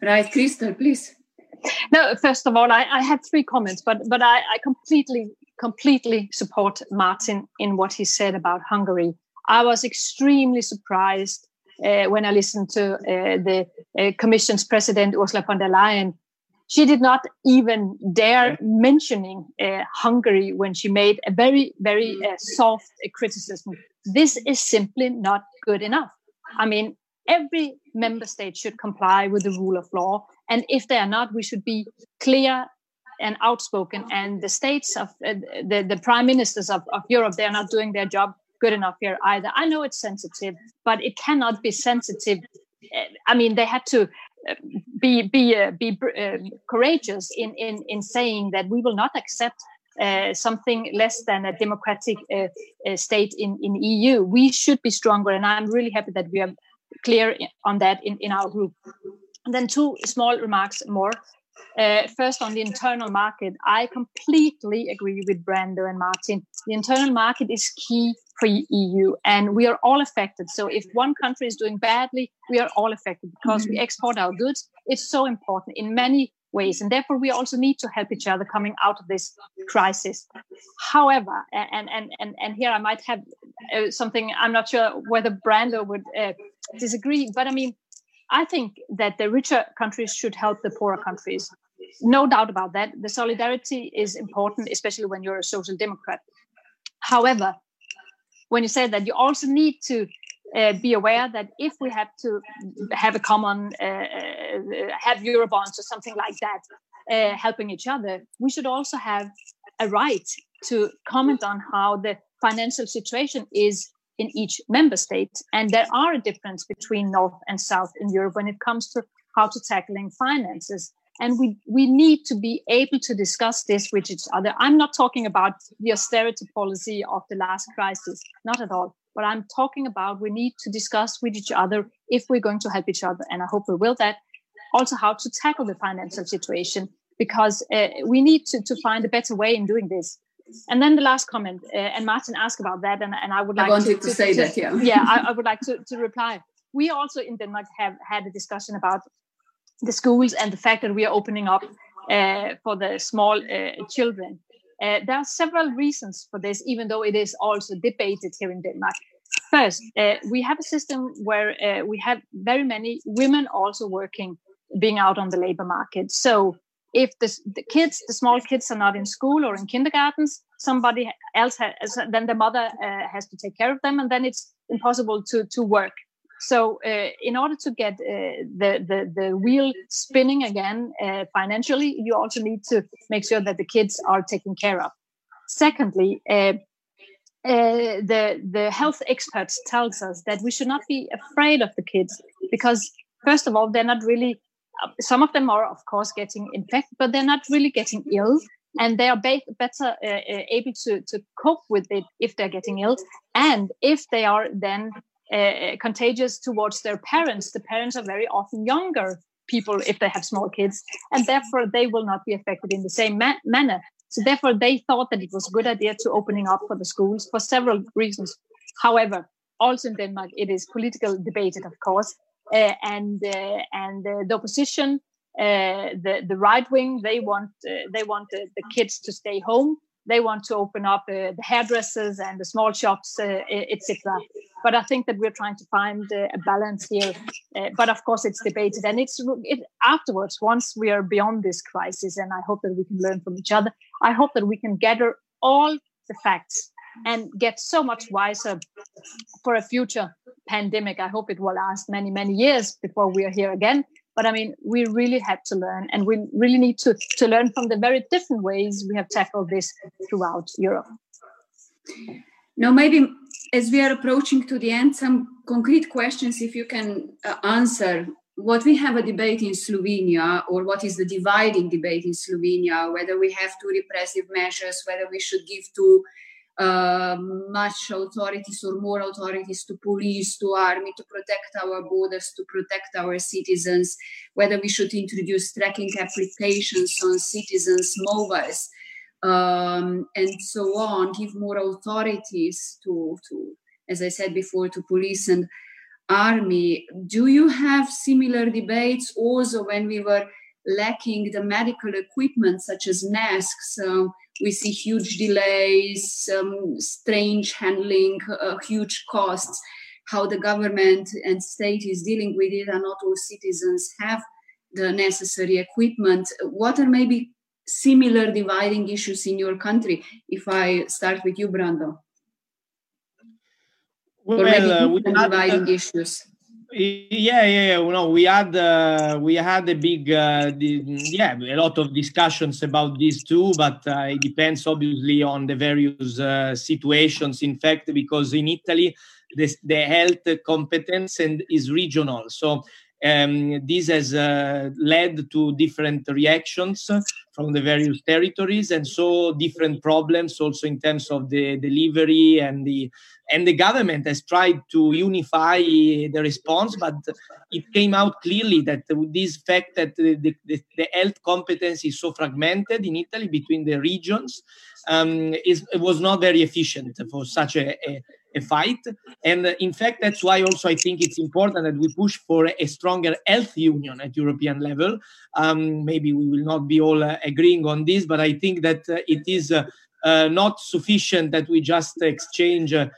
Right, Christel, please. No, first of all, I, I have three comments, but but I, I completely completely support Martin in what he said about Hungary. I was extremely surprised uh, when I listened to uh, the uh, Commission's president Ursula von der Leyen. She did not even dare mentioning uh, Hungary when she made a very very uh, soft criticism. This is simply not good enough. I mean, every member state should comply with the rule of law, and if they are not, we should be clear and outspoken. And the states of uh, the the prime ministers of, of Europe, they are not doing their job good enough here either. I know it's sensitive, but it cannot be sensitive. Uh, I mean, they had to uh, be be uh, be uh, courageous in in in saying that we will not accept uh, something less than a democratic state in in EU. We should be stronger, and I'm really happy that we are clear on that in in our group. And then two small remarks more. Uh, first, on the internal market, I completely agree with Brando and Martin. The internal market is key for EU, and we are all affected. So, if one country is doing badly, we are all affected because we export our goods. It's so important in many ways, and therefore we also need to help each other coming out of this crisis. However, and and and and here I might have uh, something. I'm not sure whether Brando would uh, disagree, but I mean I think that the richer countries should help the poorer countries. No doubt about that. The solidarity is important, especially when you're a social democrat. However, when you say that, you also need to uh, be aware that if we have to have a common, uh, uh, have Eurobonds or something like that, uh, helping each other, we should also have a right to comment on how the financial situation is in each member state. And there are a difference between North and South in Europe when it comes to how to tackling finances. And we, we need to be able to discuss this with each other. I'm not talking about the austerity policy of the last crisis, not at all. But I'm talking about we need to discuss with each other if we're going to help each other. And I hope we will that. Also, how to tackle the financial situation, because uh, we need to, to find a better way in doing this and then the last comment, uh, and Martin asked about that, and, and I would like I wanted to, to, to say to, that, yeah. yeah, I, I, would like to, to reply. We also in Denmark have had a discussion about the schools and the fact that we are opening up uh, for the small uh, children. Uh, there are several reasons for this, even though it is also debated here in Denmark. First, uh, we have a system where uh, we have very many women also working, being out on the labor market. So if the, the kids, the small kids, are not in school or in kindergartens, somebody else has, then the mother uh, has to take care of them, and then it's impossible to to work. So, uh, in order to get uh, the, the the wheel spinning again uh, financially, you also need to make sure that the kids are taken care of. Secondly, uh, uh, the the health experts tells us that we should not be afraid of the kids because first of all, they're not really some of them are, of course, getting infected, but they're not really getting ill. And they are be- better uh, uh, able to, to cope with it if they're getting ill. And if they are then uh, contagious towards their parents, the parents are very often younger people if they have small kids, and therefore they will not be affected in the same ma- manner. So therefore, they thought that it was a good idea to opening up for the schools for several reasons. However, also in Denmark, it is political debated, of course, uh, and uh, and the opposition, uh, the the right wing, they want they want the, kids to stay home they want to open up uh, the hairdressers and the small shops, uh, etc. But I think that we're trying to find uh, a balance here. Uh, but of course, it's debated, and it's it, afterwards. Once we are beyond this crisis, and I hope that we can learn from each other. I hope that we can gather all the facts and get so much wiser for a future pandemic. I hope it will last many, many years before we are here again. But I mean, we really had to learn, and we really need to, to learn from the very different ways we have tackled this throughout Europe. Now, maybe as we are approaching to the end, some concrete questions, if you can uh, answer. What we have a debate in Slovenia, or what is the dividing debate in Slovenia, whether we have two repressive measures, whether we should give to much authorities or more authorities to police, to army, to protect our borders, to protect our citizens, whether we should introduce tracking applications on citizens' mobiles, um, and so on, give more authorities to, to, as I said before, to police and army. Do you have similar debates also when we were lacking the medical equipment such as masks? Uh, we see huge delays, um, strange handling, uh, huge costs. How the government and state is dealing with it, and not all citizens have the necessary equipment. What are maybe similar dividing issues in your country? If I start with you, Brando. Well, or maybe uh, dividing uh, issues yeah yeah we had uh, we had a big uh, yeah a lot of discussions about this too but uh, it depends obviously on the various uh, situations. In fact because in italy this, the health competence and is regional. So um, this has uh, led to different reactions from the various territories and so different problems also in terms of the delivery and the and the government has tried to unify the response but it came out clearly that this fact that the, the, the health competence is so fragmented in italy between the regions um, is, was not very efficient for such a, a a fight. And uh, in fact, that's why also I think it's important that we push for a stronger health union at European level. Um, maybe we will not be all uh, agreeing on this, but I think that uh, it is uh, uh not sufficient that we just exchange uh,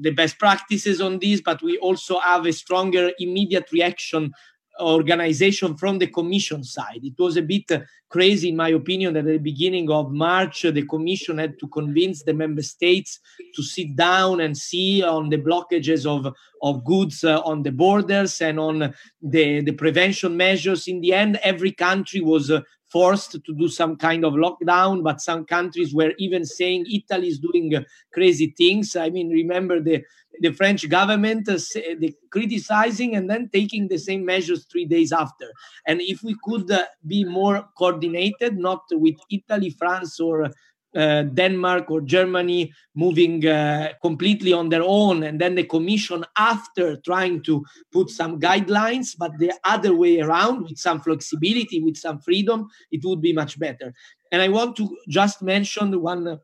the best practices on this, but we also have a stronger immediate reaction organization from the commission side. It was a bit crazy, in my opinion, that at the beginning of March, the commission had to convince the member states to sit down and see on the blockages of, of goods uh, on the borders and on the, the prevention measures. In the end, every country was uh, forced to do some kind of lockdown, but some countries were even saying Italy is doing uh, crazy things. I mean, remember the the French government uh, the criticizing and then taking the same measures three days after. And if we could uh, be more coordinated, not with Italy, France, or uh, Denmark or Germany moving uh, completely on their own, and then the Commission after trying to put some guidelines, but the other way around with some flexibility, with some freedom, it would be much better. And I want to just mention one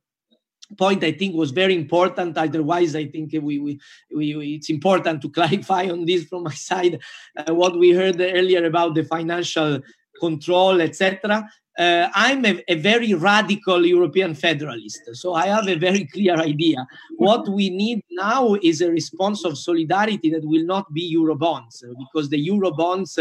point I think was very important. Otherwise, I think we, we, we, it's important to clarify on this from my side uh, what we heard earlier about the financial control, etc uh, I'm a, a, very radical European federalist. So I have a very clear idea. What we need now is a response of solidarity that will not be Eurobonds, because the Eurobonds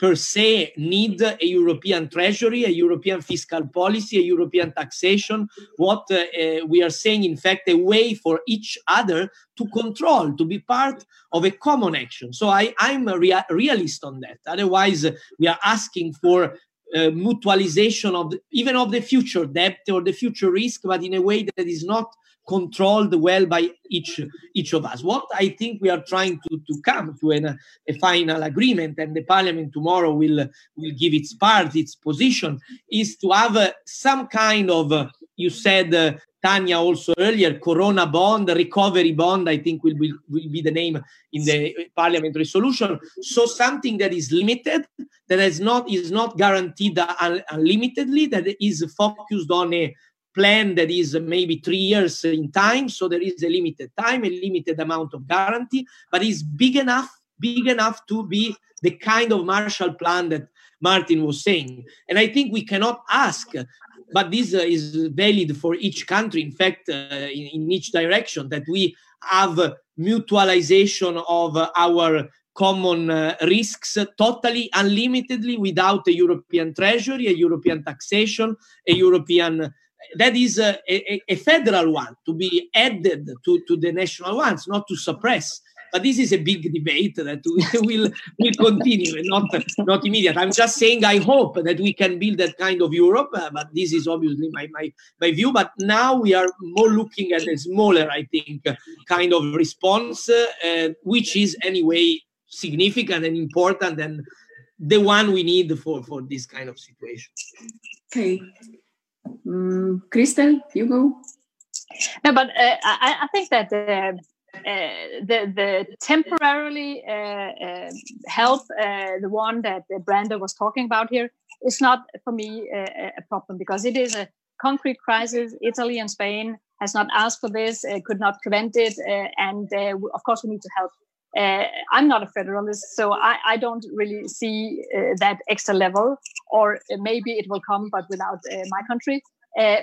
per se need a European treasury, a European fiscal policy, a European taxation. What uh, uh, we are saying, in fact, a way for each other to control, to be part of a common action. So I, I'm a rea- realist on that. Otherwise, we are asking for uh, mutualization of the, even of the future debt or the future risk, but in a way that is not controlled well by each each of us. What I think we are trying to, to come to an, a final agreement, and the Parliament tomorrow will will give its part, its position, is to have uh, some kind of uh, you said uh, Tanya also earlier, Corona bond, recovery bond, I think will be, will be the name in the parliament resolution. So something that is limited, that is not, is not guaranteed un- unlimitedly, that is focused on a plan that is maybe three years in time. So there is a limited time, a limited amount of guarantee, but is big enough, big enough to be the kind of Marshall Plan that Martin was saying. And I think we cannot ask but this uh, is valid for each country. In fact, uh, in, in, each direction, that we have mutualization of our common uh, risks totally unlimitedly without a European treasury, a European taxation, a European that is a, a, a, federal one to be added to, to the national ones, not to suppress. But this is a big debate that will will continue not not immediate. I'm just saying I hope that we can build that kind of Europe, uh, but this is obviously my, my my view. But now we are more looking at a smaller, I think, kind of response, uh, which is anyway significant and important and the one we need for for this kind of situation. Okay, um, Christel, you go. No, but uh, I, I, think that uh, the the temporarily uh, uh, help, the one that Brando was talking about here, is not for me a problem because it is a concrete crisis. Italy and Spain has not asked for this, could not prevent it, and of course we need to help. Uh, I'm not a federalist, so I, I don't really see uh, that extra level. Or maybe it will come, but without uh, my country.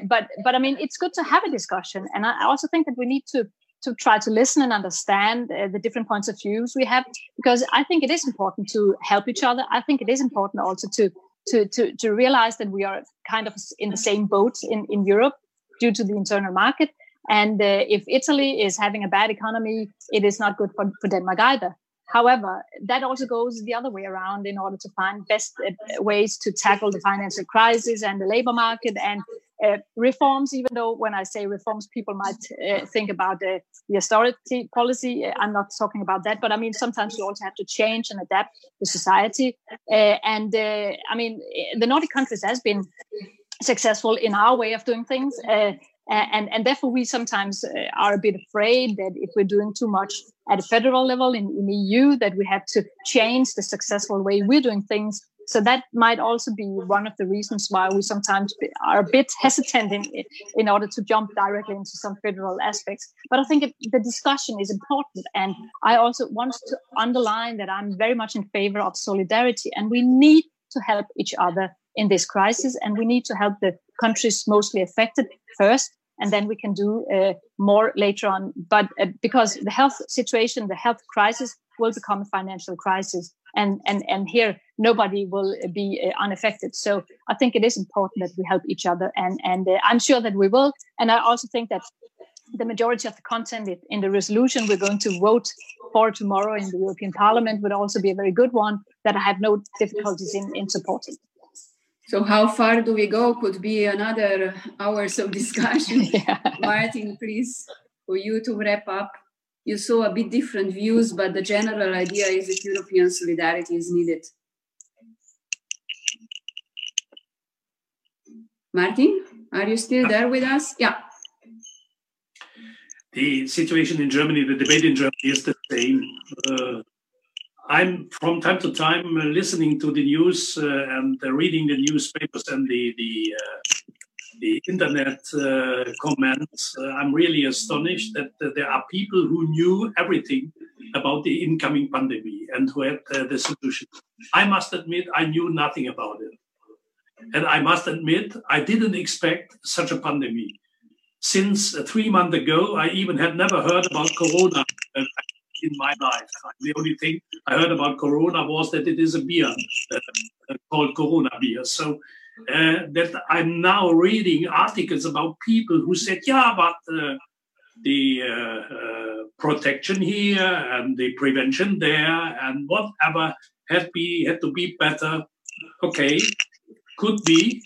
but but I mean, it's good to have a discussion, and I also think that we need to to try to listen and understand uh, the different points of views we have because i think it is important to help each other. I think it is important also to to to, to realize that we are kind of in the same boat in, in europe due to the internal market. And uh, if italy is having a bad economy it is not good for, for denmark either. However, that also goes the other way around in order to find best uh, ways to tackle the financial crisis and the labor market and uh, reforms. Even though when I say reforms, people might uh, think about the, the austerity policy. Uh, I'm not talking about that, but I mean sometimes you also have to change and adapt the society. Uh, and I mean the Nordic countries has been successful in our way of doing things. And, and therefore, we sometimes are a bit afraid that if we're doing too much at a federal level in, in EU, that we have to change the successful way we're doing things. So that might also be one of the reasons why we sometimes are a bit hesitant in, in order to jump directly into some federal aspects. But I think it, the discussion is important. And I also want to underline that I'm very much in favor of solidarity and we need to help each other in this crisis and we need to help the countries mostly affected first and then we can do uh, more later on. But uh, because the health situation, the health crisis will become a financial crisis, and and and here nobody will be uh, unaffected. So I think it is important that we help each other, and and uh, I'm sure that we will. And I also think that the majority of the content in the resolution we're going to vote for tomorrow in the European Parliament would also be a very good one that I have no difficulties in, in supporting. So how far do we go? Could be another hours of discussion. yeah. Martin, please, for you to wrap up. You saw a bit different views, but the general idea is that European solidarity is needed. Martin, are you still there with us? Yeah. The situation in Germany, the debate in Germany is the same. Uh, I'm from time to time uh, listening to the news uh, and uh, reading the newspapers and the the, uh, the internet uh, comments. I'm really astonished that there are people who knew everything about the incoming pandemic and who had the solution. I must admit, I knew nothing about it, and I must admit, I didn't expect such a pandemic. Since three months ago, I even had never heard about Corona in my life. The only thing I heard about Corona was that it is a beer uh, called Corona beer. So uh, that I'm now reading articles about people who said, yeah, but uh, the uh, uh, protection here and the prevention there and whatever had be had to be better. Okay, could be,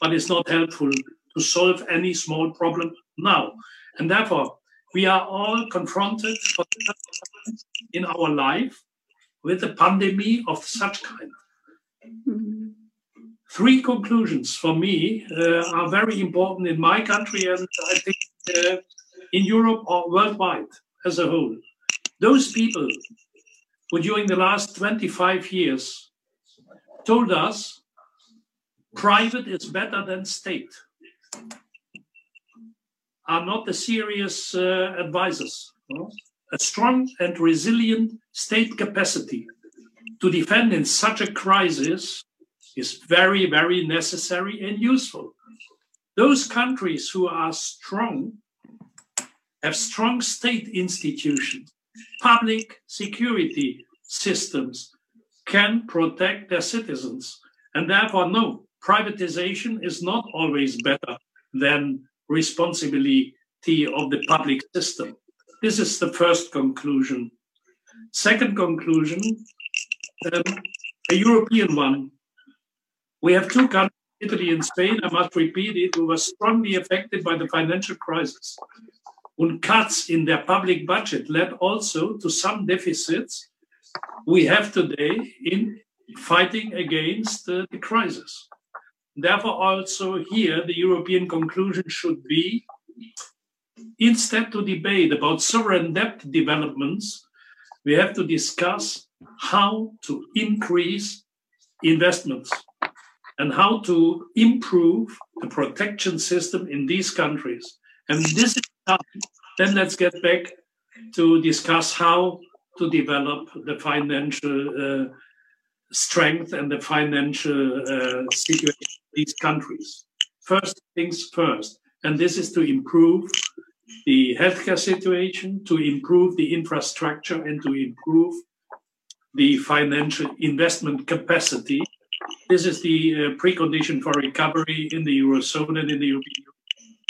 but it's not helpful to solve any small problem now. And therefore, we are all confronted in our life with a pandemic of such kind. Three conclusions for me uh, are very important in my country and I think uh, in Europe or worldwide as a whole. Those people who, during the last 25 years, told us private is better than state are not the serious uh, advisors. No? A strong and resilient state capacity to defend in such a crisis is very, very necessary and useful. Those countries who are strong have strong state institutions, public security systems can protect their citizens. And therefore, no, privatization is not always better than responsibility of the public system. This is the first conclusion. Second conclusion, um, a European one. We have two countries, Italy and Spain, I must repeat it, who were strongly affected by the financial crisis. And cuts in their public budget led also to some deficits we have today in fighting against uh, the crisis. Therefore, also here, the European conclusion should be instead to debate about sovereign debt developments, we have to discuss how to increase investments and how to improve the protection system in these countries. And this is done, then let's get back to discuss how to develop the financial uh, strength and the financial uh, situation these countries. First things first, and this is to improve the healthcare situation, to improve the infrastructure, and to improve the financial investment capacity. This is the uh, precondition for recovery in the Eurozone and in the European Union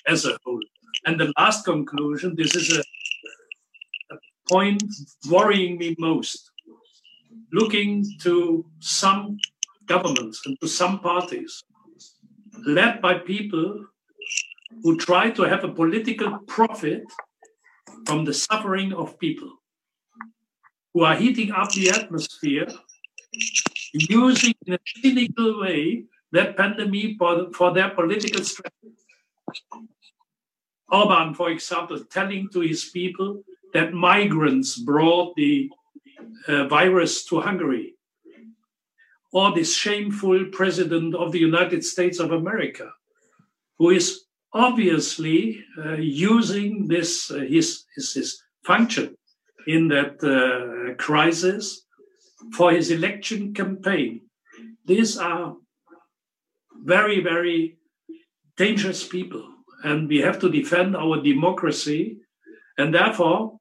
as a whole. And the last conclusion this is a, a point worrying me most. Looking to some governments and to some parties led by people who try to have a political profit from the suffering of people, who are heating up the atmosphere, using in a cynical way that pandemic for, for their political strategy. Orban, for example, telling to his people that migrants brought the uh, virus to Hungary. Or this shameful president of the United States of America, who is obviously uh, using this uh, his, his, his function in that uh, crisis for his election campaign. These are very very dangerous people, and we have to defend our democracy. And therefore,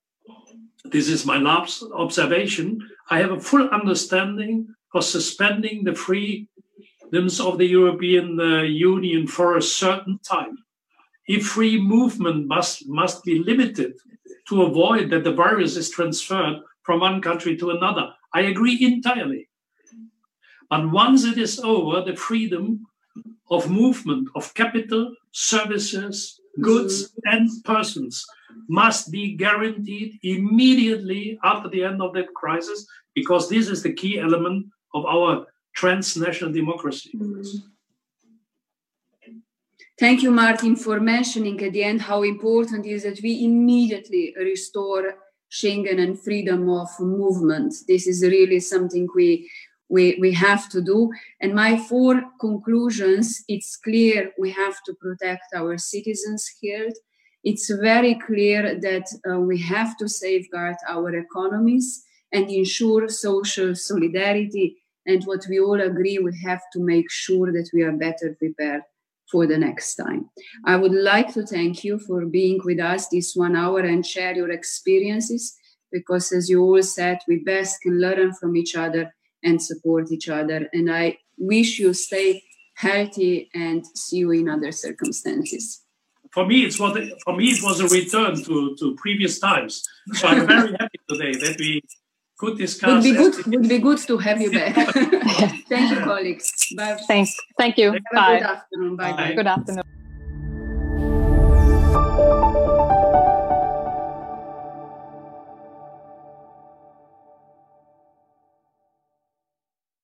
this is my last observation. I have a full understanding for suspending the freedoms of the European uh, Union for a certain time if free movement must, must be limited to avoid that the virus is transferred from one country to another. I agree entirely. But once it is over, the freedom of movement of capital, services, goods, and persons must be guaranteed immediately after the end of that crisis, because this is the key element of our transnational democracy. Mm-hmm. Thank you, Martin, for mentioning at the end how important it is that we immediately restore Schengen and freedom of movement. This is really something we, we, we have to do. And my four conclusions it's clear we have to protect our citizens' health. It's very clear that uh, we have to safeguard our economies and ensure social solidarity. And what we all agree, we have to make sure that we are better prepared for the next time. I would like to thank you for being with us this one hour and share your experiences because, as you all said, we best can learn from each other and support each other. And I wish you stay healthy and see you in other circumstances. For me, it's what for me it was a return to, to previous times. So I'm very happy today that we could discuss. Would be good. Would be good to have you back. Thank you, colleagues. Bye. Thanks. Thank you. Bye. Good afternoon. Bye. Bye. Good afternoon.